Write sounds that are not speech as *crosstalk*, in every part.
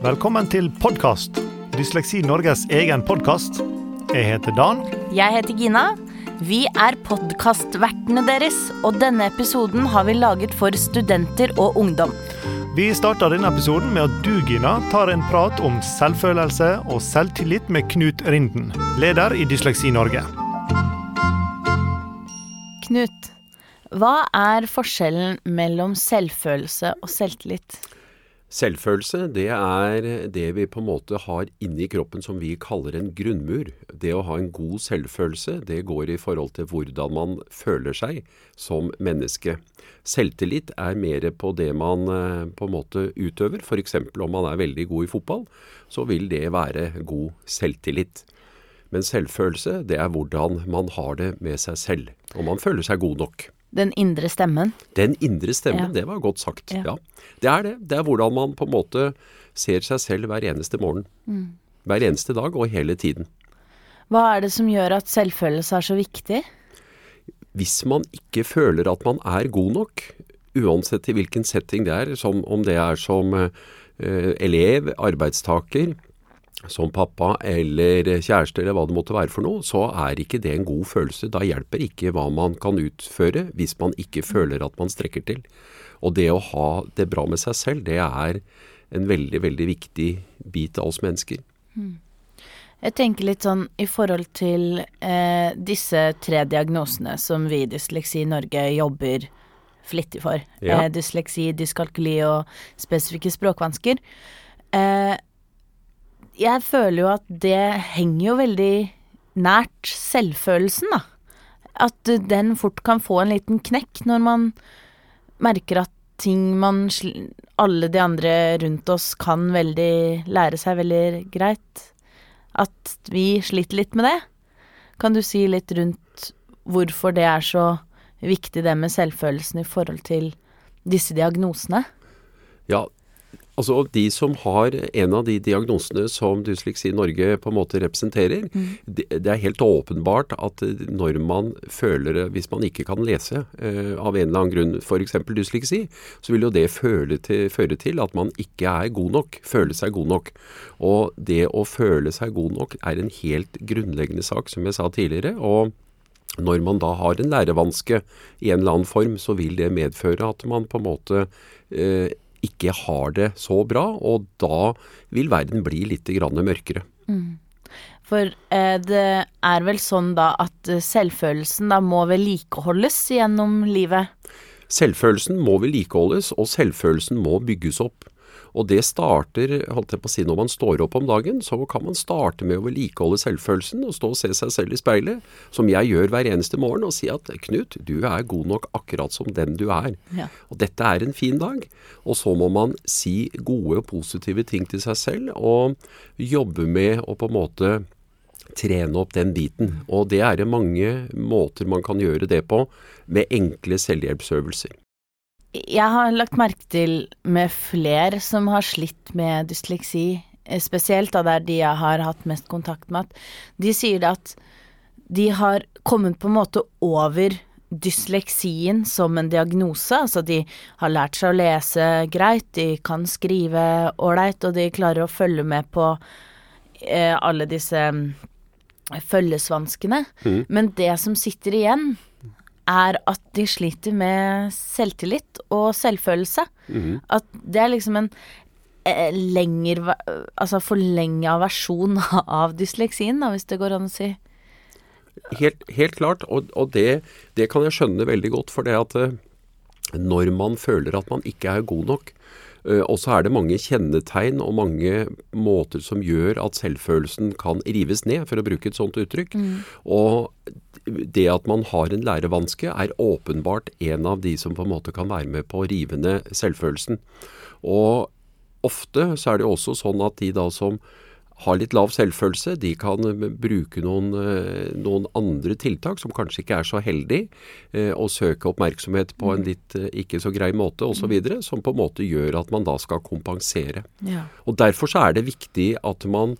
Velkommen til podkast. Dysleksi Norges egen podkast. Jeg heter Dan. Jeg heter Gina. Vi er podkastvertene deres, og denne episoden har vi laget for studenter og ungdom. Vi starter denne episoden med at du, Gina, tar en prat om selvfølelse og selvtillit med Knut Rinden, leder i Dysleksi Norge. Knut, hva er forskjellen mellom selvfølelse og selvtillit? Selvfølelse, det er det vi på en måte har inni kroppen som vi kaller en grunnmur. Det å ha en god selvfølelse, det går i forhold til hvordan man føler seg som menneske. Selvtillit er mer på det man eh, på en måte utøver. F.eks. om man er veldig god i fotball, så vil det være god selvtillit. Men selvfølelse, det er hvordan man har det med seg selv. Om man føler seg god nok. Den indre stemmen? Den indre stemmen, ja. det var godt sagt. Ja. ja. Det er det. Det er hvordan man på en måte ser seg selv hver eneste morgen. Mm. Hver eneste dag og hele tiden. Hva er det som gjør at selvfølelse er så viktig? Hvis man ikke føler at man er god nok, uansett i hvilken setting det er, som om det er som uh, elev, arbeidstaker, som pappa eller kjæreste eller hva det måtte være for noe, så er ikke det en god følelse. Da hjelper ikke hva man kan utføre hvis man ikke føler at man strekker til. Og det å ha det bra med seg selv, det er en veldig, veldig viktig bit av oss mennesker. Mm. Jeg tenker litt sånn i forhold til eh, disse tre diagnosene som vi i Dysleksi Norge jobber flittig for. Ja. Eh, dysleksi, dyskalkuli og spesifikke språkvansker. Eh, jeg føler jo at det henger jo veldig nært selvfølelsen, da. At den fort kan få en liten knekk når man merker at ting man Alle de andre rundt oss kan veldig lære seg veldig greit. At vi sliter litt med det. Kan du si litt rundt hvorfor det er så viktig, det med selvfølelsen i forhold til disse diagnosene? Ja, Altså De som har en av de diagnosene som Dysleksi Norge på en måte representerer, mm. det, det, er helt åpenbart at når man føler det, Hvis man ikke kan lese uh, av en eller annen grunn, f.eks. dysleksi, så vil jo det til, føre til at man ikke er god nok. Føle seg god nok. Og det å føle seg god nok er en helt grunnleggende sak, som jeg sa tidligere. og når man da har en lærevanske i en eller annen form, så vil det medføre at man på en måte eh, ikke har det så bra, og da vil verden bli litt mørkere. Mm. For eh, det er vel sånn da at eh, selvfølelsen da må vedlikeholdes gjennom livet? Selvfølelsen må vedlikeholdes, og selvfølelsen må bygges opp. Og det starter holdt jeg på å si, når man står opp om dagen. Så kan man starte med å vedlikeholde selvfølelsen og stå og se seg selv i speilet, som jeg gjør hver eneste morgen, og si at Knut, du er god nok akkurat som den du er. Ja. Og dette er en fin dag. Og så må man si gode og positive ting til seg selv, og jobbe med å på en måte trene opp den biten. Og det er mange måter man kan gjøre det på, med enkle selvhjelpsøvelser. Jeg har lagt merke til med flere som har slitt med dysleksi, eh, spesielt da det er de jeg har hatt mest kontakt med, at de sier det at de har kommet på en måte over dysleksien som en diagnose. Altså de har lært seg å lese greit, de kan skrive ålreit, og de klarer å følge med på eh, alle disse mm, følgesvanskene. Mm. Men det som sitter igjen, er at de sliter med selvtillit og selvfølelse. Mm. At det er liksom en eh, lenger Altså forlenga versjon *laughs* av dysleksien, da, hvis det går an å si. Helt, helt klart, og, og det, det, kan jeg skjønne veldig godt. For det at eh, når man føler at man ikke er god nok, Eh, og så er det mange kjennetegn og mange måter som gjør at selvfølelsen kan rives ned, for å bruke et sånt uttrykk. Mm. Og det at man har en lærevanske er åpenbart en av de som på en måte kan være med på å rive ned selvfølelsen. Og ofte så er det også sånn at de da som har litt lav selvfølelse, de kan eh, bruke noen, eh, noen, andre tiltak som kanskje ikke er så heldig, eh, og søke oppmerksomhet på en litt ikke så grei måte osv., mm. som på en måte gjør at man da skal kompensere. Ja. Og Derfor så er det viktig at man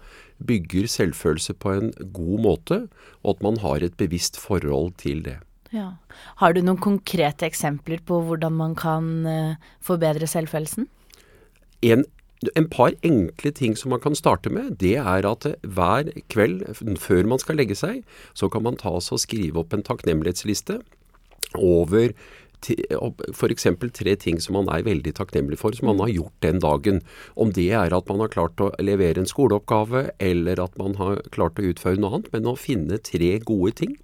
bygger selvfølelse på en god måte, og at man har et bevisst forhold til det. Ja. Har du noen konkrete eksempler på hvordan man kan forbedre selvfølelsen? En en par enkle ting som man kan starte med, det er at hver kveld før man skal legge seg, så kan man ta og skrive opp en takknemlighetsliste over f.eks. tre ting som man er veldig takknemlig for, som man har gjort den dagen. Om det er at man har klart å levere en skoleoppgave, eller at man har klart å utføre noe annet. Men å finne tre gode ting.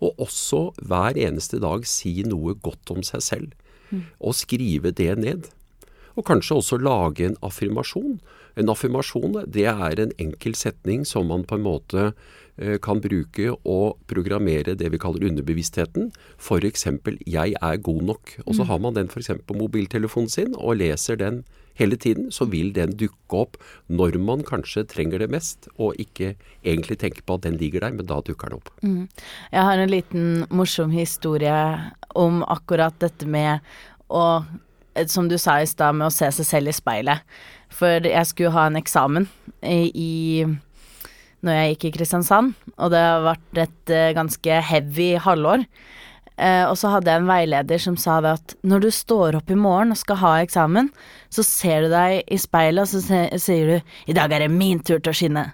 Og også hver eneste dag si noe godt om seg selv. Og skrive det ned. Og kanskje også lage en affirmasjon. En affirmasjon det er en enkel setning som man på en måte kan bruke og programmere det vi kaller underbevisstheten. F.eks.: 'Jeg er god nok'. Og så mm. har man den f.eks. på mobiltelefonen sin og leser den hele tiden, så vil den dukke opp når man kanskje trenger det mest, og ikke egentlig tenker på at den ligger der, men da dukker den opp. Mm. Jeg har en liten morsom historie om akkurat dette med å Eh, som du sa i stad, med å se seg selv i speilet. For jeg skulle ha en eksamen i, i når jeg gikk i Kristiansand, og det har vært et uh, ganske heavy halvår. Eh, og så hadde jeg en veileder som sa det at når du står opp i morgen og skal ha eksamen, så ser du deg i speilet, og så sier du 'i dag er det min tur til å skinne'.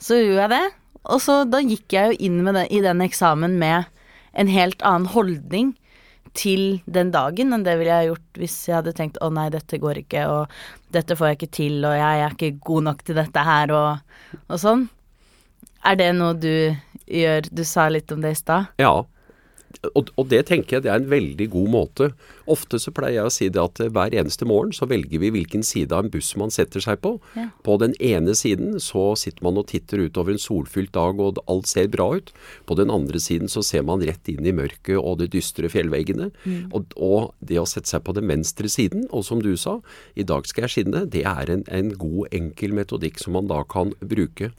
Så gjorde jeg det, og så da gikk jeg jo inn den, i den eksamen med en helt annen holdning til den dagen enn det ville jeg gjort hvis jeg hadde tenkt å nei, dette går ikke, og dette får jeg ikke til, og jeg er ikke god nok til dette her, og, og sånn. Er det noe du gjør? Du sa litt om det i stad. Ja, og, og, det tenker jeg det er en veldig god måte. Ofte så pleier jeg å si det at hver eneste morgen så velger vi hvilken side av en buss man setter seg på. Ja. På den ene siden så sitter man og titter utover en solfylt dag og alt ser bra ut. På den andre siden så ser man rett inn i mørket og de dystre fjellveggene. Mm. Og, og, det å sette seg på den venstre siden, og som du sa, i dag skal jeg skinne, det er en, en god, enkel metodikk som man da kan bruke.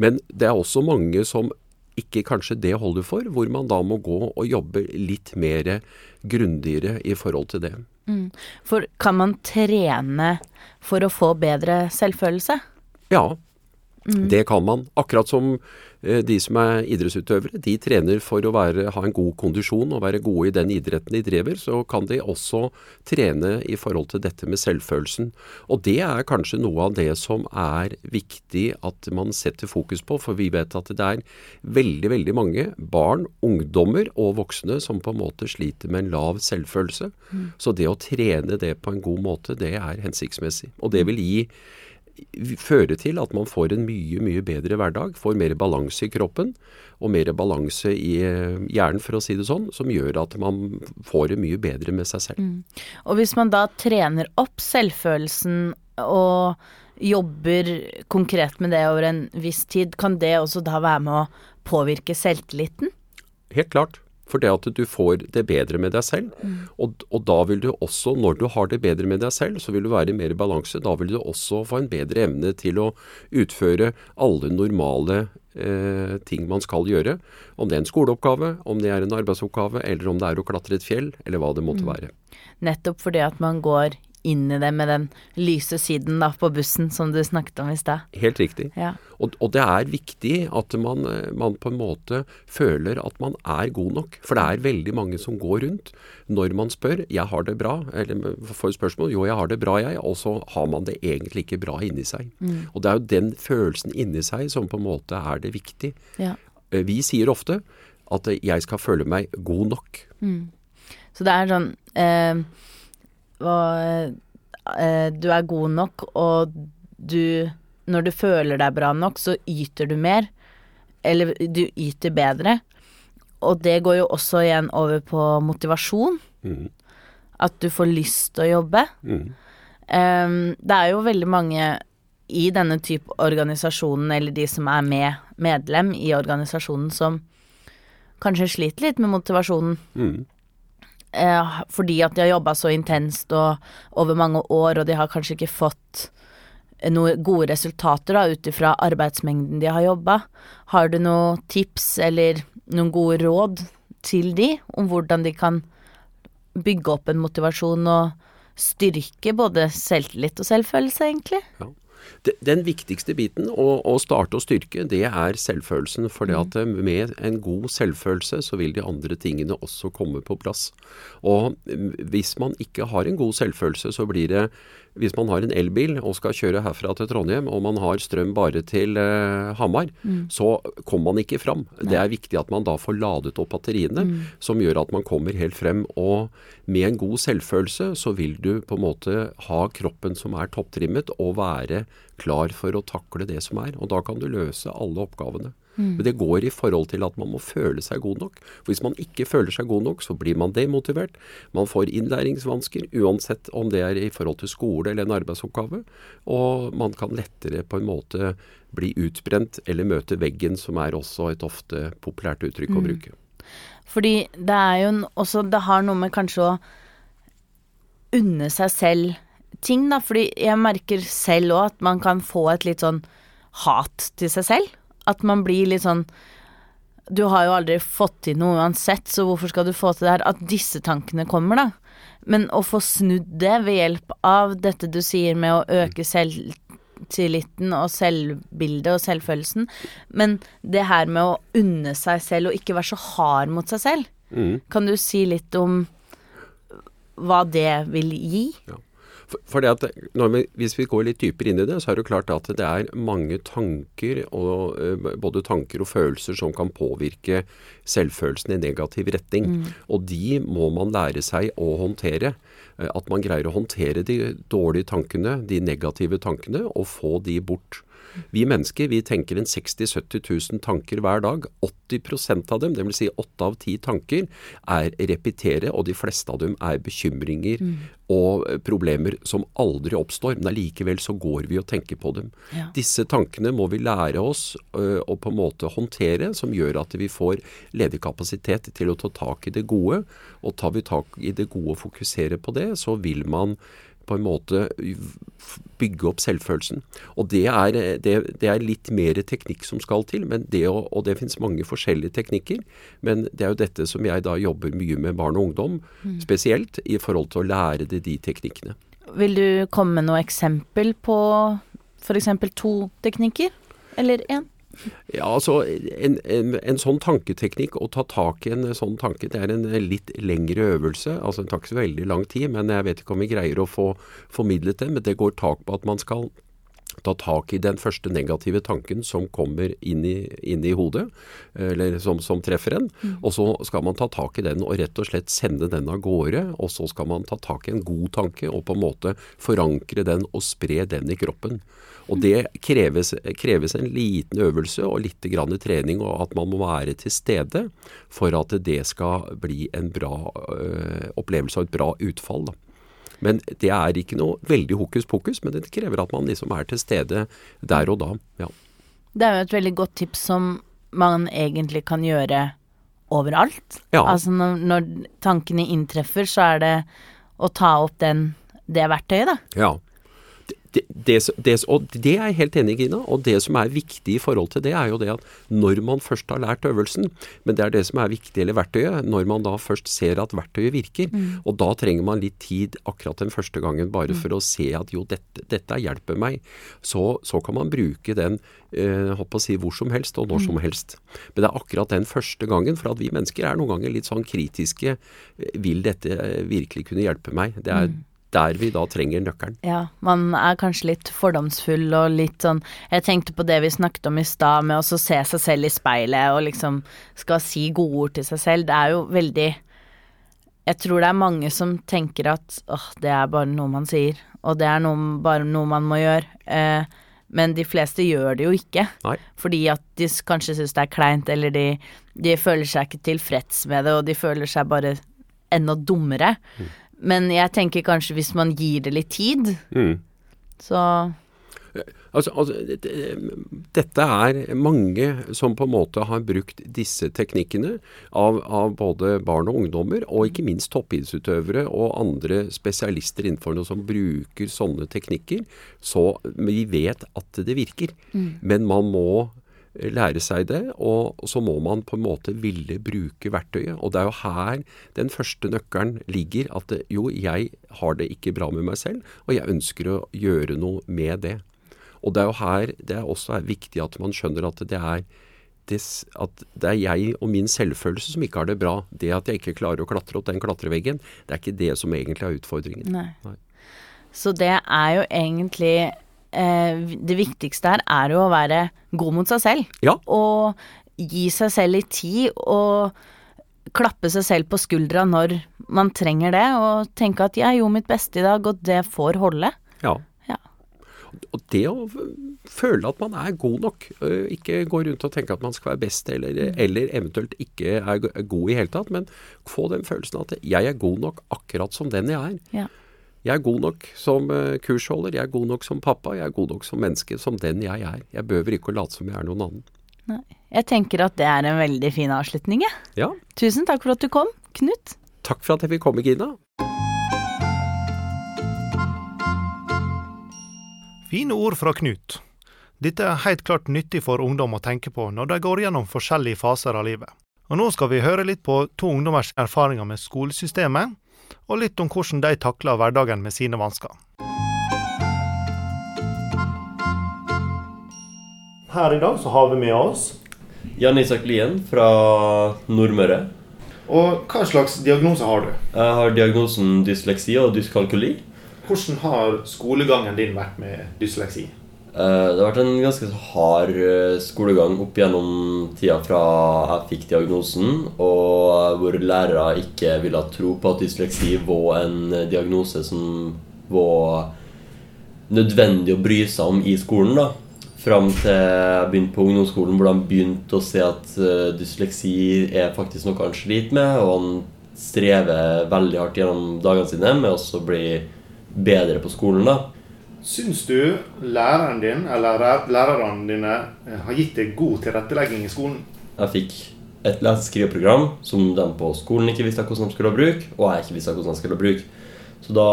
Men det er også mange som ikke kanskje det holder for, hvor man da må gå og jobbe litt mer grundigere i forhold til det. Mm. For kan man trene for å få bedre selvfølelse? Ja, mm. det kan man. Akkurat som Eh, de som er idrettsutøvere, de trener for å være, ha en god kondisjon og være gode i den idretten de driver. Så kan de også trene i forhold til dette med selvfølelsen. Og det er kanskje noe av det som er viktig at man setter fokus på. For vi vet at det er veldig, veldig mange barn, ungdommer og voksne som på en måte sliter med en lav selvfølelse. Mm. Så det å trene det på en god måte, det er hensiktsmessig. Og det vil gi føre til at man får en mye, mye bedre hverdag. Får mer balanse i kroppen og mer balanse i eh, hjernen, for å si det sånn, som gjør at man får det mye bedre med seg selv. Mm. Og hvis man da trener opp selvfølelsen og jobber konkret med det over en viss tid, kan det også da være med å påvirke selvtilliten? Helt klart. For det at du får det bedre med deg selv. Mm. Og, og, da vil du også, når du har det bedre med deg selv, så vil du være i mer balanse. Da vil du også få en bedre evne til å utføre alle normale eh, ting man skal gjøre. Om det er en skoleoppgave, om det er en arbeidsoppgave, eller om det er å klatre et fjell, eller hva det måtte mm. være. Nettopp fordi at man går inn i det med den lyse siden da på bussen som du snakket om i stad. Helt riktig. Ja. Og, og, det er viktig at man, man, på en måte føler at man er god nok. For det er veldig mange som går rundt når man spør 'jeg har det bra', eller får spørsmål 'jo, jeg har det bra, jeg', og så har man det egentlig ikke bra inni seg. Mm. Og det er jo den følelsen inni seg som på en måte er det viktig. Ja. Eh, vi sier ofte at 'jeg skal føle meg god nok'. Mm. Så det er sånn eh, og eh, du er god nok, og du Når du føler deg bra nok, så yter du mer. Eller du yter bedre. Og det går jo også igjen over på motivasjon. Mm. At du får lyst til å jobbe. Mm. Um, det er jo veldig mange i denne type organisasjonen, eller de som er med, medlem i organisasjonen, som kanskje sliter litt med motivasjonen. Mm eh, fordi at de har jobba så intenst og over mange år, og de har kanskje ikke fått noen gode resultater ut ifra arbeidsmengden de har jobba. Har du noen tips eller noen gode råd til de om hvordan de kan bygge opp en motivasjon og styrke både selvtillit og selvfølelse, egentlig? Ja. Den viktigste biten å, å, starte å styrke, det er selvfølelsen. For mm. at med en god selvfølelse, så vil de andre tingene også komme på plass. Og hvis man ikke har en god selvfølelse, så blir det hvis man har en elbil og skal kjøre herfra til Trondheim, og man har strøm bare til eh, Hamar, mm. så kommer man ikke fram. Nei. Det er viktig at man da får ladet opp batteriene, mm. som gjør at man kommer helt frem. Og med en god selvfølelse så vil du på en måte ha kroppen som er topptrimmet, og være klar for å takle det som er. Og da kan du løse alle oppgavene. Mm. Men det går i forhold til at man må føle seg god nok. For Hvis man ikke føler seg god nok, så blir man demotivert. Man får innlæringsvansker, uansett om det er i forhold til skole eller en arbeidsoppgave. Og man kan lettere på en måte bli utbrent eller møte veggen, som er også et ofte populært uttrykk å mm. bruke. Fordi det er jo også Det har noe med kanskje å unne seg selv ting, da. Fordi jeg merker selv òg at man kan få et litt sånn hat til seg selv. At man blir litt sånn Du har jo aldri fått til noe uansett, så hvorfor skal du få til det her? At disse tankene kommer, da. Men å få snudd det ved hjelp av dette du sier med å øke selvtilliten og selvbildet og selvfølelsen, men det her med å unne seg selv og ikke være så hard mot seg selv, mm. kan du si litt om hva det vil gi? Ja. For, for at vi, Hvis vi går litt dypere inn i det, så er det klart at det er mange tanker, og, eh, både tanker og følelser, som kan påvirke selvfølelsen i negativ retning. Mm. Og de må man lære seg å håndtere. Eh, at man greier å håndtere de dårlige tankene, de negative tankene, og få de bort. Vi mennesker vi tenker en 60 000-70 000 tanker hver dag. 80% av dem, dvs. Si 8 av 10 tanker, er repetere, og de fleste av dem er bekymringer mm. og problemer som aldri oppstår. Men allikevel så går vi og tenker på dem. Ja. Disse tankene må vi lære oss ø, å på en måte håndtere, som gjør at vi får ledig kapasitet til å ta tak i det gode. Og tar vi tak i det gode og fokuserer på det, så vil man på en måte bygge opp selvfølelsen. Og det er, det, det er litt mer teknikk som skal til, det og det finnes mange forskjellige teknikker. Men det er jo dette som jeg da jobber mye med barn og ungdom, mm. spesielt i forhold til å lære det de teknikkene. Vil du komme med noe eksempel på f.eks. to teknikker, eller én? Ja, altså en, en, en, sånn tanketeknikk, å ta tak i en sånn tanke, det er en litt lengre øvelse. altså Det tar ikke så veldig lang tid, men jeg vet ikke om vi greier å få formidlet det. Men det går tak på at man skal ta tak i den første negative tanken som kommer inn i, inn i hodet, eller som, som treffer en. Mm. Og så skal man ta tak i den og rett og slett sende den av gårde. Og så skal man ta tak i en god tanke og på en måte forankre den og spre den i kroppen. Og det kreves, kreves, en liten øvelse og litt grann trening, og at man må være til stede for at det skal bli en bra øh, opplevelse og et bra utfall. Da. Men det er ikke noe veldig hokus pokus, men det krever at man liksom er til stede der og da. Ja. Det er jo et veldig godt tips som man egentlig kan gjøre overalt. Ja. Altså når, når tankene inntreffer, så er det å ta opp den, det verktøyet, da. Ja det, det, det, og det er jeg helt enig i, Gina. Og det som er viktig i forhold til det, er jo det at når man først har lært øvelsen, men det er det som er viktig, eller verktøyet, når man da først ser at verktøyet virker, mm. og da trenger man litt tid akkurat den første gangen bare mm. for å se at jo, dette, dette hjelper meg, så, så, kan man bruke den eh, si, hvor som helst og når mm. som helst. Men det er akkurat den første gangen, for at vi mennesker er noen ganger litt sånn kritiske. Vil dette virkelig kunne hjelpe meg? Det er mm der vi da trenger nøkkelen. Ja, man er kanskje litt fordomsfull og litt sånn Jeg tenkte på det vi snakket om i stad, med å se seg selv i speilet og liksom skal si gode ord til seg selv. Det er jo veldig Jeg tror det er mange som tenker at åh, det er bare noe man sier, og det er noe, bare noe man må gjøre. Eh, men de fleste gjør det jo ikke. Nei. Fordi at de kanskje syns det er kleint, eller de, de, føler seg ikke tilfreds med det, og de føler seg bare enda dummere. Mm. Men jeg tenker kanskje hvis man gir det litt tid, mm. så Altså, altså, dette er mange som på en måte har brukt disse teknikkene av, av, både barn og ungdommer, og ikke minst toppidrettsutøvere og andre spesialister innenfor noe som bruker sånne teknikker. Så vi vet at det virker. Mm. Men man må lære seg det, og så må man på en måte ville bruke verktøyet. Og det er jo her den første nøkkelen ligger. At det, jo, jeg har det ikke bra med meg selv, og jeg ønsker å gjøre noe med det. Og det er jo her det er også er viktig at man skjønner at det er at det er jeg og min selvfølelse som ikke har det bra. Det at jeg ikke klarer å klatre opp den klatreveggen, det er ikke det som egentlig er utfordringen. Nei. Nei. Så det er jo egentlig eh, Det viktigste her er jo å være god mot seg selv. Ja. Og gi seg selv litt tid, og klappe seg selv på skuldra når man trenger det, og tenke at 'jeg gjorde mitt beste i dag', og det får holde. Ja. Ja. Og det å føle at man er god nok, ikke gå rundt og tenke at man skal være best, eller, eller eventuelt ikke er god i hele tatt, men få den følelsen at jeg er god nok akkurat som den jeg er. Ja. Jeg er god nok som øh, kursholder, jeg er god nok som pappa, jeg er god nok som menneske, som den jeg er. Jeg behøver ikke å late som jeg er noen annen. Nei. Jeg tenker at det er en veldig fin avslutning, jeg. Ja, Tusen takk for at du kom, Knut. takk for at jeg fikk komme, Gina. Fine ord fra Knut. Dette er helt klart nyttig for ungdom å tenke på når de går gjennom forskjellige faser av livet. Og Nå skal vi høre litt på to ungdommers erfaringer med skolesystemet, og litt om hvordan de takler hverdagen med sine vansker. Her i dag så har vi med oss Jan Isak Lien fra Nordmøre. Og hva slags diagnose har du? Jeg har diagnosen dysleksi og dyskalkuli. Hvordan har skolegangen din vært med dysleksi? Eh, Det har vært en ganske hard eh, skolegang opp gjennom tida fra jeg fikk diagnosen, og hvor lærere ikke ville tro på at dysleksi var en diagnose som var nødvendig å bry seg om i skolen. da. Fram til jeg begynte på ungdomsskolen, hvor de begynte å se at eh, dysleksi er faktisk noe han sliter med, og han strever veldig hardt gjennom dagene sine med å bli bedre på skolen. da. Syns du læreren din, eller lærerne dine, eh, har gitt deg god tilrettelegging i skolen? Jeg fikk et lese-skriveprogram som de på skolen ikke visste hvordan de skulle bruke, og jeg ikke visste hvordan de skulle bruke. Så da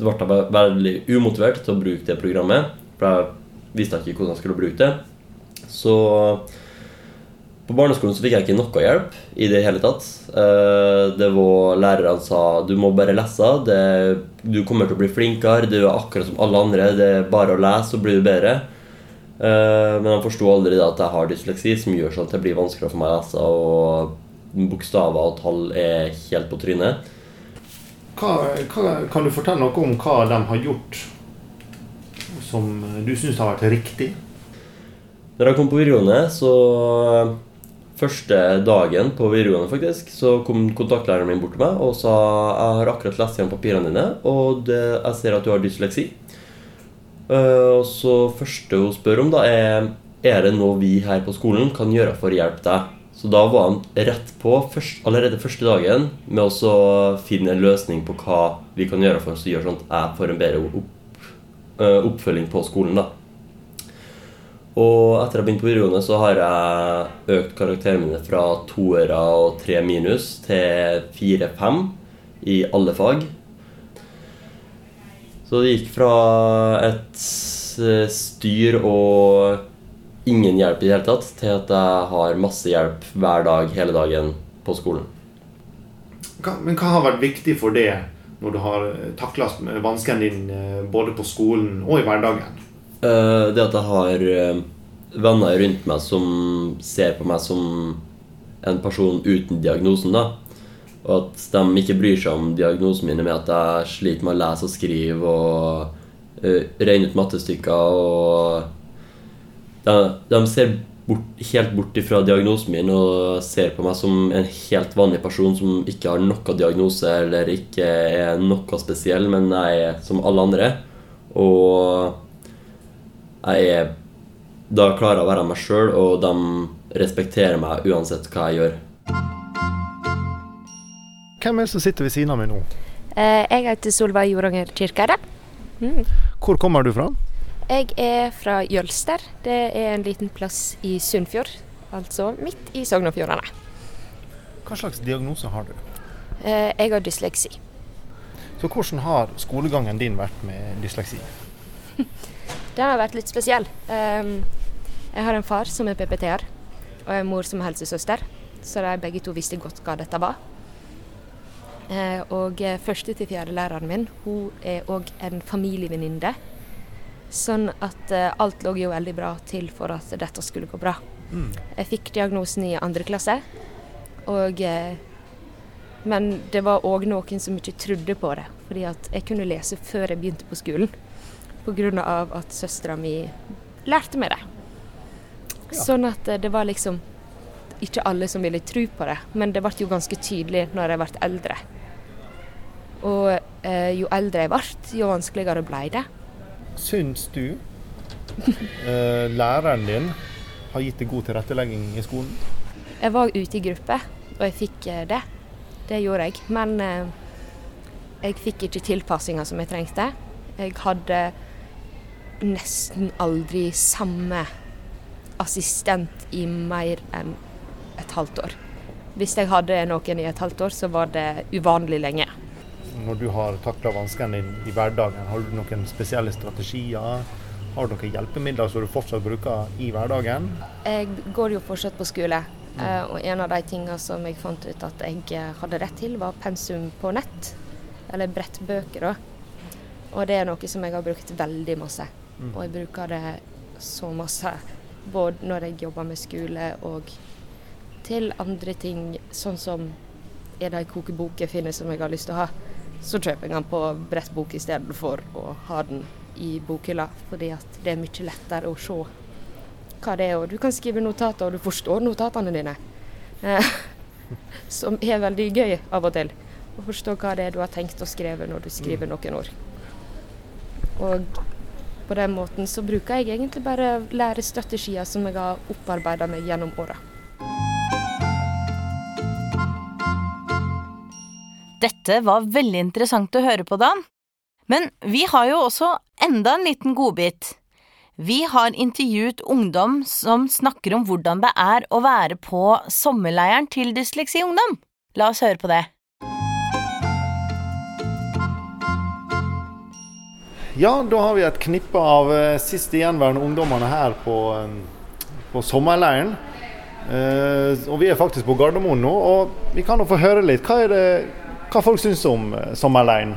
ble jeg veldig umotivert til å bruke det programmet, for jeg visste ikke hvordan jeg skulle bruke det. Så på barneskolen så fikk jeg ikke noe hjelp i det hele tatt. Eh, Det var Lærerne sa du må bare lese. Det, du kommer til å bli flinkere. Du er akkurat som alle andre. Det er bare å lese, så blir du bedre. Eh, Men han forsto aldri at jeg har dysleksi, som gjør sånn at det blir vanskeligere for meg å lese. Og bokstaver og tall er helt på trynet. Hva, hva, kan du fortelle noe om hva de har gjort som du syns har vært riktig? Når jeg kom på videregående, så Første dagen på videregående faktisk, så kom kontaktlæreren min bort til meg og sa jeg har akkurat lest igjen papirene dine, og det, jeg ser at du har dysleksi. Uh, og så første hun spør om, da er er det noe vi her på skolen kan gjøre for å hjelpe deg. Så da var han rett på først, allerede første dagen med å finne en løsning på hva vi kan gjøre for å gjøre sånn at jeg får en bedre opp, eh, oppfølging på skolen. da. Og etter jeg begynte på videregående, så har jeg økt karakterene mine fra toere og tre minus til fire-fem i alle fag. Så det gikk fra et eh, styr og ingen hjelp i det hele tatt, til at jeg har masse hjelp hver dag, hele dagen på skolen. Men hva har vært viktig for det når du har takla vanskene dine både på skolen og i hverdagen? Eh, Det at jeg har eh, venner rundt meg som ser på meg som en person uten diagnosen, da. Og at de ikke bryr seg om diagnosen min med at jeg sliter med å lese og skrive og uh, regne ut mattestykker og de, de ser bort, helt bort ifra diagnosen min og ser på meg som en helt vanlig person som ikke har noe diagnose eller ikke er noe spesiell, men jeg er som alle andre. Og jeg er Da klarer jeg å være meg sjøl, og de respekterer meg uansett hva jeg gjør. Hvem er det som sitter ved siden av meg nå? Eh, Jeg heter Solveig Joranger Kirkeide. Mm. Hvor kommer du fra? Jeg er fra Jølster. Det er en liten plass i Sunnfjord. Altså midt i Sogn og Fjordane. Hva slags diagnose har du? Eh, Jeg har dysleksi. Så hvordan har skolegangen din vært med dysleksi? *laughs* Den har vært litt spesiell. Ehm, Jeg har en far som er PPT-er, og en mor som er helsesøster. Så de begge to visste godt hva dette var. Eh, Og eh, første til fjerde læreren min, hun er òg en familievenninne. Sånn at eh, alt lå jo veldig bra til for at dette skulle gå bra. Jeg fikk diagnosen i andre klasse, og Men det var òg noen som ikke trodde på det, fordi at jeg kunne lese før jeg begynte på skolen. Pga. at søstera mi lærte meg det. Ja. Sånn at eh, det var liksom ikke alle som ville tro på det, men det ble jo ganske tydelig når jeg ble eldre. Og eh, jo eldre jeg ble, jo vanskeligere ble det. Syns du eh, læreren din har gitt deg god tilrettelegging i skolen? Jeg var ute i gruppe, og jeg fikk eh, det. Det gjorde jeg. Men eh, jeg fikk ikke tilpassinga som jeg trengte. Jeg hadde nesten aldri samme assistent i mer enn et halvt år. Hvis jeg hadde noen i et halvt år, så var det uvanlig lenge. Når du har takla vanskene dine i hverdagen, har du noen spesielle strategier? Har du noen hjelpemidler som du fortsatt bruker i hverdagen? Jeg går jo fortsatt på skole. Mm. Eh, og en av de tingene som jeg fant ut at jeg hadde rett til, var pensum på nett. Eller brettbøker, da. Og det er noe som jeg har brukt veldig masse. Mm. Og jeg bruker det så masse. Både når jeg jobber med skole og til andre ting, sånn som er det ei kokebok jeg finner som jeg har lyst til å ha, så kjøper jeg den på brettbok istedenfor å ha den i bokhylla, fordi at det er mye lettere å se hva det er. Og du kan skrive notater, og du forstår notatene dine. Eh, *laughs* som er veldig gøy av og til. Å forstå hva det er du har tenkt å skrive når du skriver mm. noen ord. Og på den måten så bruker jeg egentlig bare lærestrategier som jeg har opparbeida meg gjennom åra. Dette var veldig interessant å høre på, Dan. Men vi har jo også enda en liten godbit. Vi har intervjuet ungdom som snakker om hvordan det er å være på sommerleiren til Dysleksi Ungdom. La oss høre på det. Ja, da har vi et knippe av uh, siste gjenværende ungdommene her på, um, på sommerleiren. Uh, og vi er faktisk på Gardermoen nå, og vi kan jo få høre litt. Hva er det hva folk syns om uh, sommerleiren?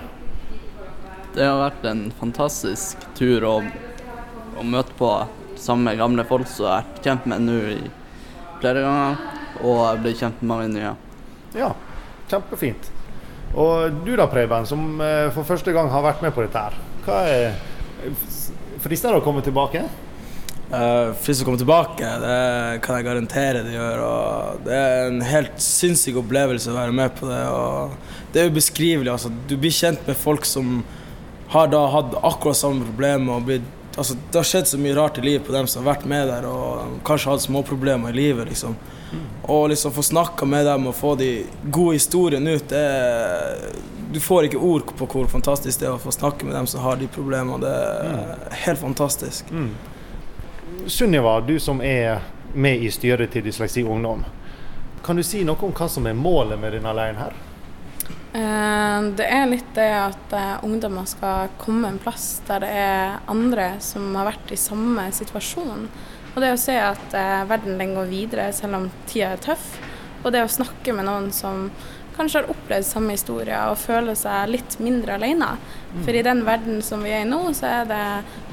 Det har vært en fantastisk tur å, å møte på samme gamle folk som jeg har vært kjent med nå i flere ganger, og jeg blir kjent med mange nye. Ja, kjempefint. Og du da, Preben, som uh, for første gang har vært med på dette her. Hva er Frister det å komme tilbake? Uh, Frister å komme tilbake, det kan jeg garantere det gjør. Og det er en helt sinnssyk opplevelse å være med på det. Og det er ubeskrivelig. Altså. Du blir kjent med folk som har da hatt akkurat samme problem. Og blitt, altså, det har skjedd så mye rart i livet på dem som har vært med der og kanskje hatt småproblemer i livet. liksom. Mm. Og liksom få snakka med dem og få de gode historiene ut, det Du får ikke ord på hvor fantastisk det er å få snakke med dem som har de problemene. Det er mm. helt fantastisk. Mm. Sunniva, du som er med i styret til Dysleksi Ungdom. Kan du si noe om hva som er målet med denne leiren her? Eh, det er litt det at eh, ungdommer skal komme en plass der det er andre som har vært i samme situasjon. Og det å se at eh, verden den går videre selv om tida er tøff. Og det å snakke med noen som kanskje har opplevd samme historie og føler seg litt mindre alene. Mm. For i den verden som vi er i nå, så er det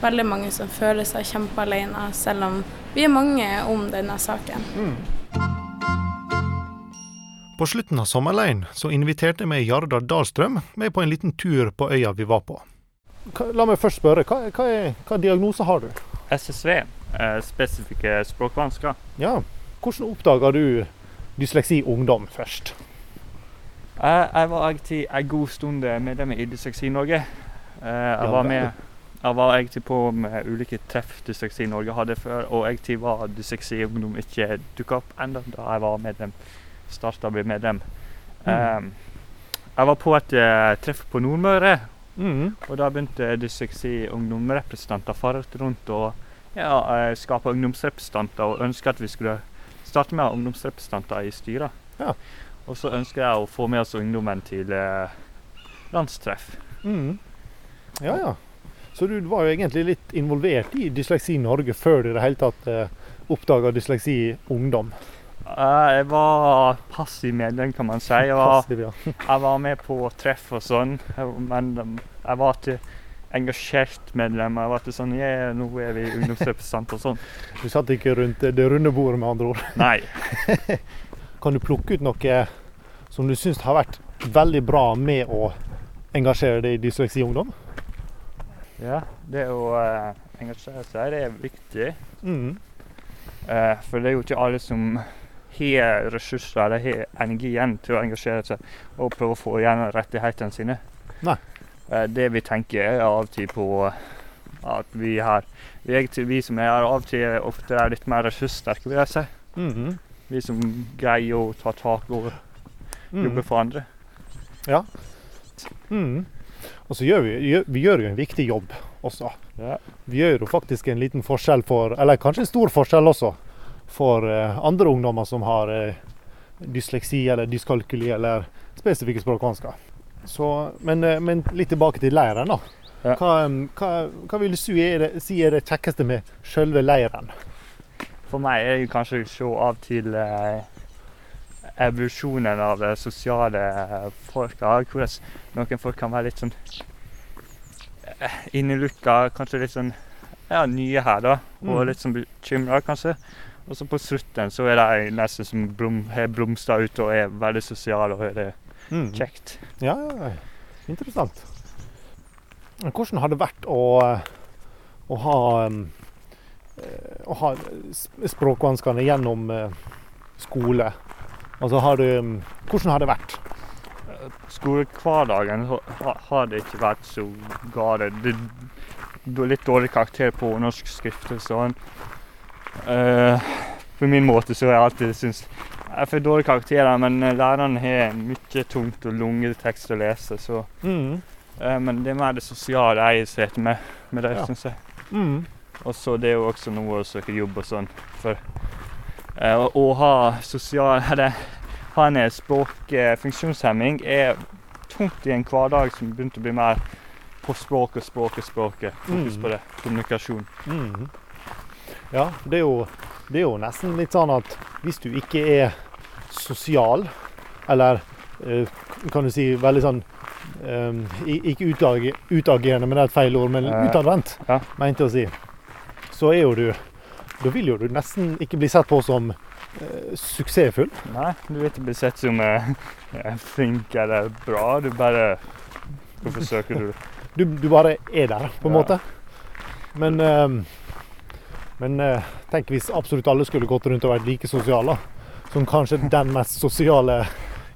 veldig mange som føler seg kjempealene, selv om vi er mange om denne saken. Mm. På slutten av sommerleiren så inviterte vi Jardar Dahlstrøm med på en liten tur på øya vi var på. La meg først spørre, hva, hva, er, hva diagnose har du? SSV, eh, spesifikke språkvansker. Ja, Hvordan oppdaga du dysleksi ungdom først? Jeg var egentlig en god stund medlem i Dysleksi Norge. Jeg var, med, jeg var egentlig på med ulike treff Dysleksi Norge hadde før, og egentlig var Dysleksi Ungdom ikke dukka opp ennå da jeg var medlem. Starta å bli medlem. Mm. Jeg var på et uh, treff på Nordmøre, mm. og da begynte Dysleksi Ungdom-representanter fare rundt og ja, skape ungdomsrepresentanter, og ønske at vi skulle starte med ungdomsrepresentanter i styret. Ja. Og så ønsker jeg å få med oss ungdommen til eh, landstreff. Mm. Ja, ja. Så du var jo egentlig litt involvert i Dysleksi Norge før du i det hele tatt eh, oppdaga Dysleksi Ungdom? Jeg var passiv medlem, kan man si. Jeg var, passiv, ja. *laughs* jeg var med på treff og sånn, men um, jeg var ikke engasjert medlem. Jeg var ikke sånn yeah, nå er vi ungdomsrepresentanter og sånn. Du satt ikke rundt det runde bordet, med andre ord? Nei. *laughs* kan du plukke ut noe som du syns har vært veldig bra med å engasjere deg i Dysleksi Ungdom? Ja, det å uh, engasjere seg, det er viktig. Mm. Uh, for det er jo ikke alle som har ressurser eller har energi igjen til å engasjere seg og prøve å få igjen rettighetene sine. Nei. Uh, det vi tenker er av og til på at vi her vi, vi som er her, av og til ofte er litt mer ressurssterke, vil jeg si. Mm -hmm. Vi som greier å ta tak og Mm. jobbe for andre. Ja. Mm. Og så gjør vi, vi gjør jo en viktig jobb også. Ja. Vi gjør jo faktisk en liten forskjell for, eller kanskje en stor forskjell også, for uh, andre ungdommer som har uh, dysleksi eller dyskalkuli eller spesifikke språkvansker. Så, men, uh, men, litt tilbake til leiren, da. Ja. Hva, hva, hva, vil du si er, det, si er det kjekkeste med selve leiren? For meg er det kanskje å se av til evolusjonen av det sosiale folk. Hvordan noen folk kan være litt sånn innelukka, kanskje litt sånn ja, nye her, da. Og Mm. litt sånn bekymra, kanskje. Og så på slutten så er de nesten som blom, har blomstra ut og er veldig sosiale og er det Mm. kjekt. Ja, ja, interessant. Men Hvordan har det vært å, å ha å ha språkvanskene gjennom eh, skole? Altså har du um, Hvordan har det vært? Skolehverdagen ha- har det ikke vært så gale. Det er litt dårlig karakter på norsk skrift og sånn. Eh, på min måte så har jeg alltid syntes jeg får dårlige karakterer, men eh, læreren har mye tungt og lunge tekst å lese, så Mm. eh, Men det er mer det sosiale jeg sliter med, med det, Ja. syns jeg. Mm. Og så det er jo også noe å søke jobb og sånn. For å, å ha sosial *laughs* Eller ha en eh, funksjonshemming er tungt i en hverdag som begynte å bli mer på språk og språk og språket. Fokus Mm. på det. Kommunikasjon. Mm. Ja, det er, jo, det er jo nesten litt sånn at hvis du ikke er sosial, eller eh, kan du si veldig sånn eh, Ikke utagerende, men det er et feil ord, men Eh, utadvendt, ja. mente å si, så er jo du Da vil jo du nesten ikke bli sett på som eh, suksessfull. Nei, du vil ikke bli sett som eh, eh, flink eller bra. Du bare Hvorfor søker du? *laughs* Du, du bare er der, på en Ja. måte. Men, eh, men tenk hvis absolutt alle skulle gått rundt og vært like sosiale. Som kanskje *laughs* den mest sosiale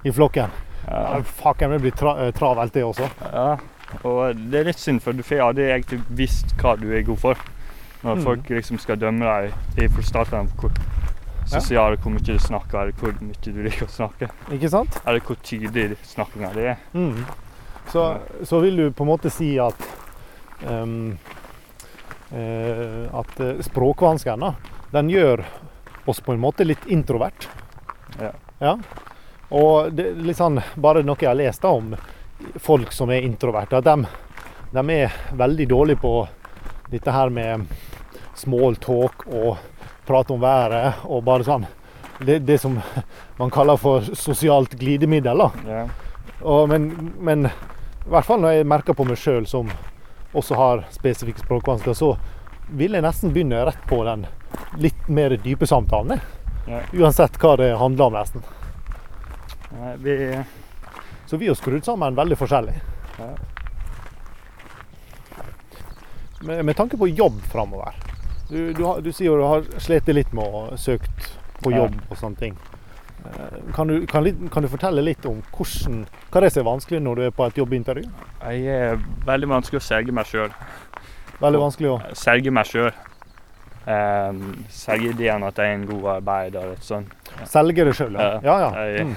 i flokken. Ja. Faken, det blir tra eh, travelt, det også. Ja, og det er litt synd, for du får aldri egentlig visst hva du er god for. Når Mm. folk liksom skal dømme deg starten av hvor sosiale, hvor mye du snakker, eller hvor mye du liker å snakke. Ikke sant? Eller hvor tydelig snakkinga di er. Mm. Så, så vil du på en måte si at um, uh, At eh, språkvanskene, den gjør oss på en måte litt introvert. Ja. Ja. Og det litt sånn, bare noe jeg har lest da om folk som er introverte, at de, de er veldig dårlige på dette her med small talk og prate om været og bare sånn. Det, det som man kaller for sosialt glidemiddel. Ja. Og, men, men i hvert fall når jeg merker på meg sjøl, som også har spesifikke språkvansker, så vil jeg nesten begynne rett på den litt mer dype samtalen. Yeah. Uansett hva det handler om, nesten. Nei, vi Så vi er skrudd sammen veldig forskjellig. Ja. Med, med tanke på jobb framover. Du, du, har- du sier jo du har slitt litt med å søke på jobb og sånne ting. Eh, Kan du, kan, kan du fortelle litt om hvordan, hva det er som er vanskelig når du er på et jobbintervju? Jeg er veldig vanskelig å selge meg sjøl. Veldig vanskelig å Selge meg sjøl. Um, selge ideen at jeg er en god arbeider og sånn. selge det sjøl, ja. Ja, ja. Jeg, Mm.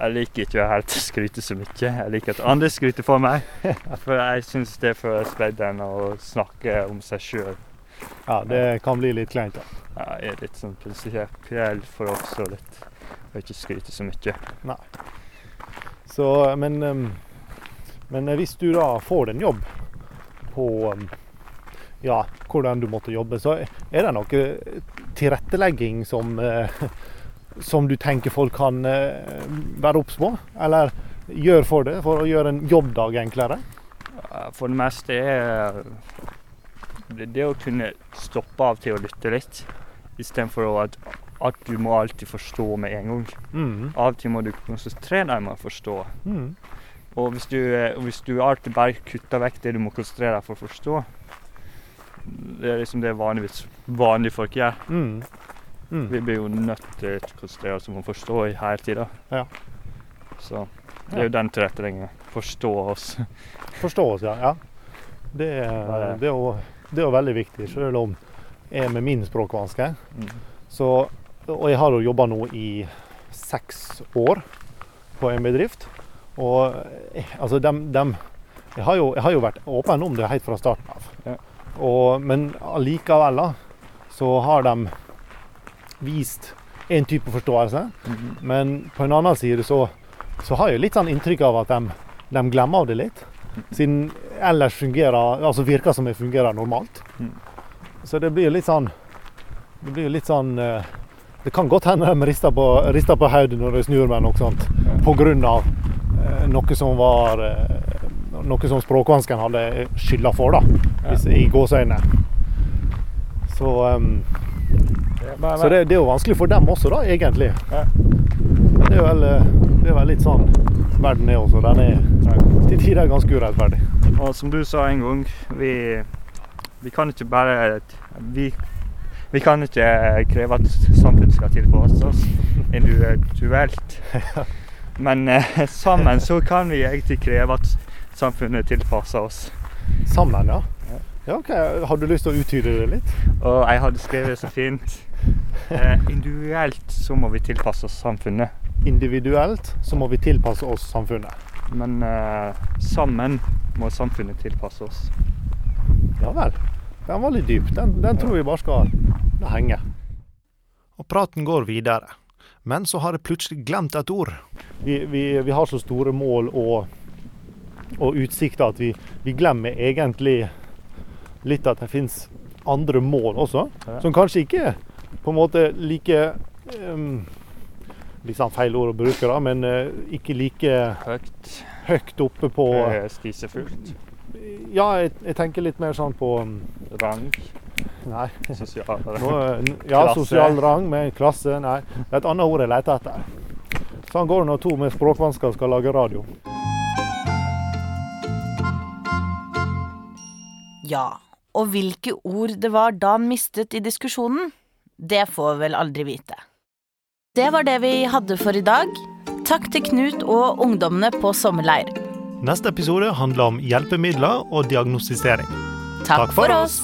jeg liker ikke helt å *laughs* skryte så mye. Jeg liker at andre skryter for meg. *laughs* For jeg syns det er for enn å snakke om seg sjøl. Ja. Det kan bli litt kleint. da. Ja. Jeg er litt sånn prinsipiell for også litt å ikke skryte så mye. Så, men, men hvis du da får en jobb på ja, hvordan du måtte jobbe, så er det noe tilrettelegging som, eh, som du tenker folk kan eh, være obs på? Eller gjør for det, for å gjøre en jobbdag enklere? Eh, For det meste er det, å kunne stoppe av til å lytte litt, istedenfor å at at du må alltid forstå med en gang. Mm. Av og til må du konsentrere deg med å forstå. Mm. Og hvis du, eh, hvis du alltid bare kutter vekk det du må konsentrere deg for å forstå Det er liksom det vanligvis vanlige folk gjør. Mm. Mm. Vi blir jo nødt til å konsentrere oss om å forstå i hele tida. Ja. Så det er jo den tilretteleggingen. Forstå oss. Forstå oss, ja. ja. Det, det, jo, det er jo veldig viktig, selv om jeg med min språkvanske Mm. så, Og jeg har jo jobba nå i seks år på en bedrift. Og eh, altså, dem, dem jeg, har jo, jeg har jo vært åpen om det helt fra starten av. Ja. Og, men allikevel så har de vist en type forståelse. Mhm. Men på en annen side så, så har jeg litt sånn inntrykk av at de, de glemmer av det litt. Siden ellers fungerer, altså virker som jeg fungerer normalt. Mm. Så det blir litt sånn Det blir litt sånn eh, Det kan godt hende de rister på, rister på hodet når de snur meg noe sånt. Av eh, noe som var eh, Noe som språkvansken hadde skylda for, da. I gåseøyne. Så um, så det, det er jo vanskelig for dem også, da, egentlig. Ja. Det er vel, eh, det er vel litt sånn verden er også. Den er til tider ganske urettferdig. Og som du sa en gang, vi, vi kan ikke bare vi, vi kan ikke kreve at samfunnet skal tilpasse oss individuelt. *laughs* Men eh, sammen så kan vi egentlig kreve at samfunnet tilpasser oss. Sammen, ja. ja ok. Har du lyst til å uttyde det litt? Og jeg hadde skrevet så fint. Eh, individuelt så må vi tilpasse oss samfunnet. Individuelt så må vi tilpasse oss samfunnet. Men eh, sammen må samfunnet tilpasse oss. Ja vel. Den var litt dyp. Den, den tror vi bare skal la henge. Og praten går videre. Men så har jeg plutselig glemt et ord. Vi, vi, vi har så store mål og, og utsikter at vi, vi glemmer egentlig litt at det fins andre mål også, Ja. som kanskje ikke er på en måte like um, Litt sånn feil ord å bruke, da, men eh, ikke like Høyt. høyt oppe på Spisefullt. Ja, jeg, jeg tenker litt mer sånn på um, Rang. Nei. Sosial Nå, n- ja, Klasse. sosial rang med klasse. Nei, det er et annet ord jeg leter etter. Sånn går det når to med språkvansker skal lage radio. Ja, og hvilke ord det var Dan mistet i diskusjonen, det får vi vel aldri vite. Det var det vi hadde for i dag. Takk til Knut og ungdommene på sommerleir. Neste episode handler om hjelpemidler og diagnostisering. Takk for oss!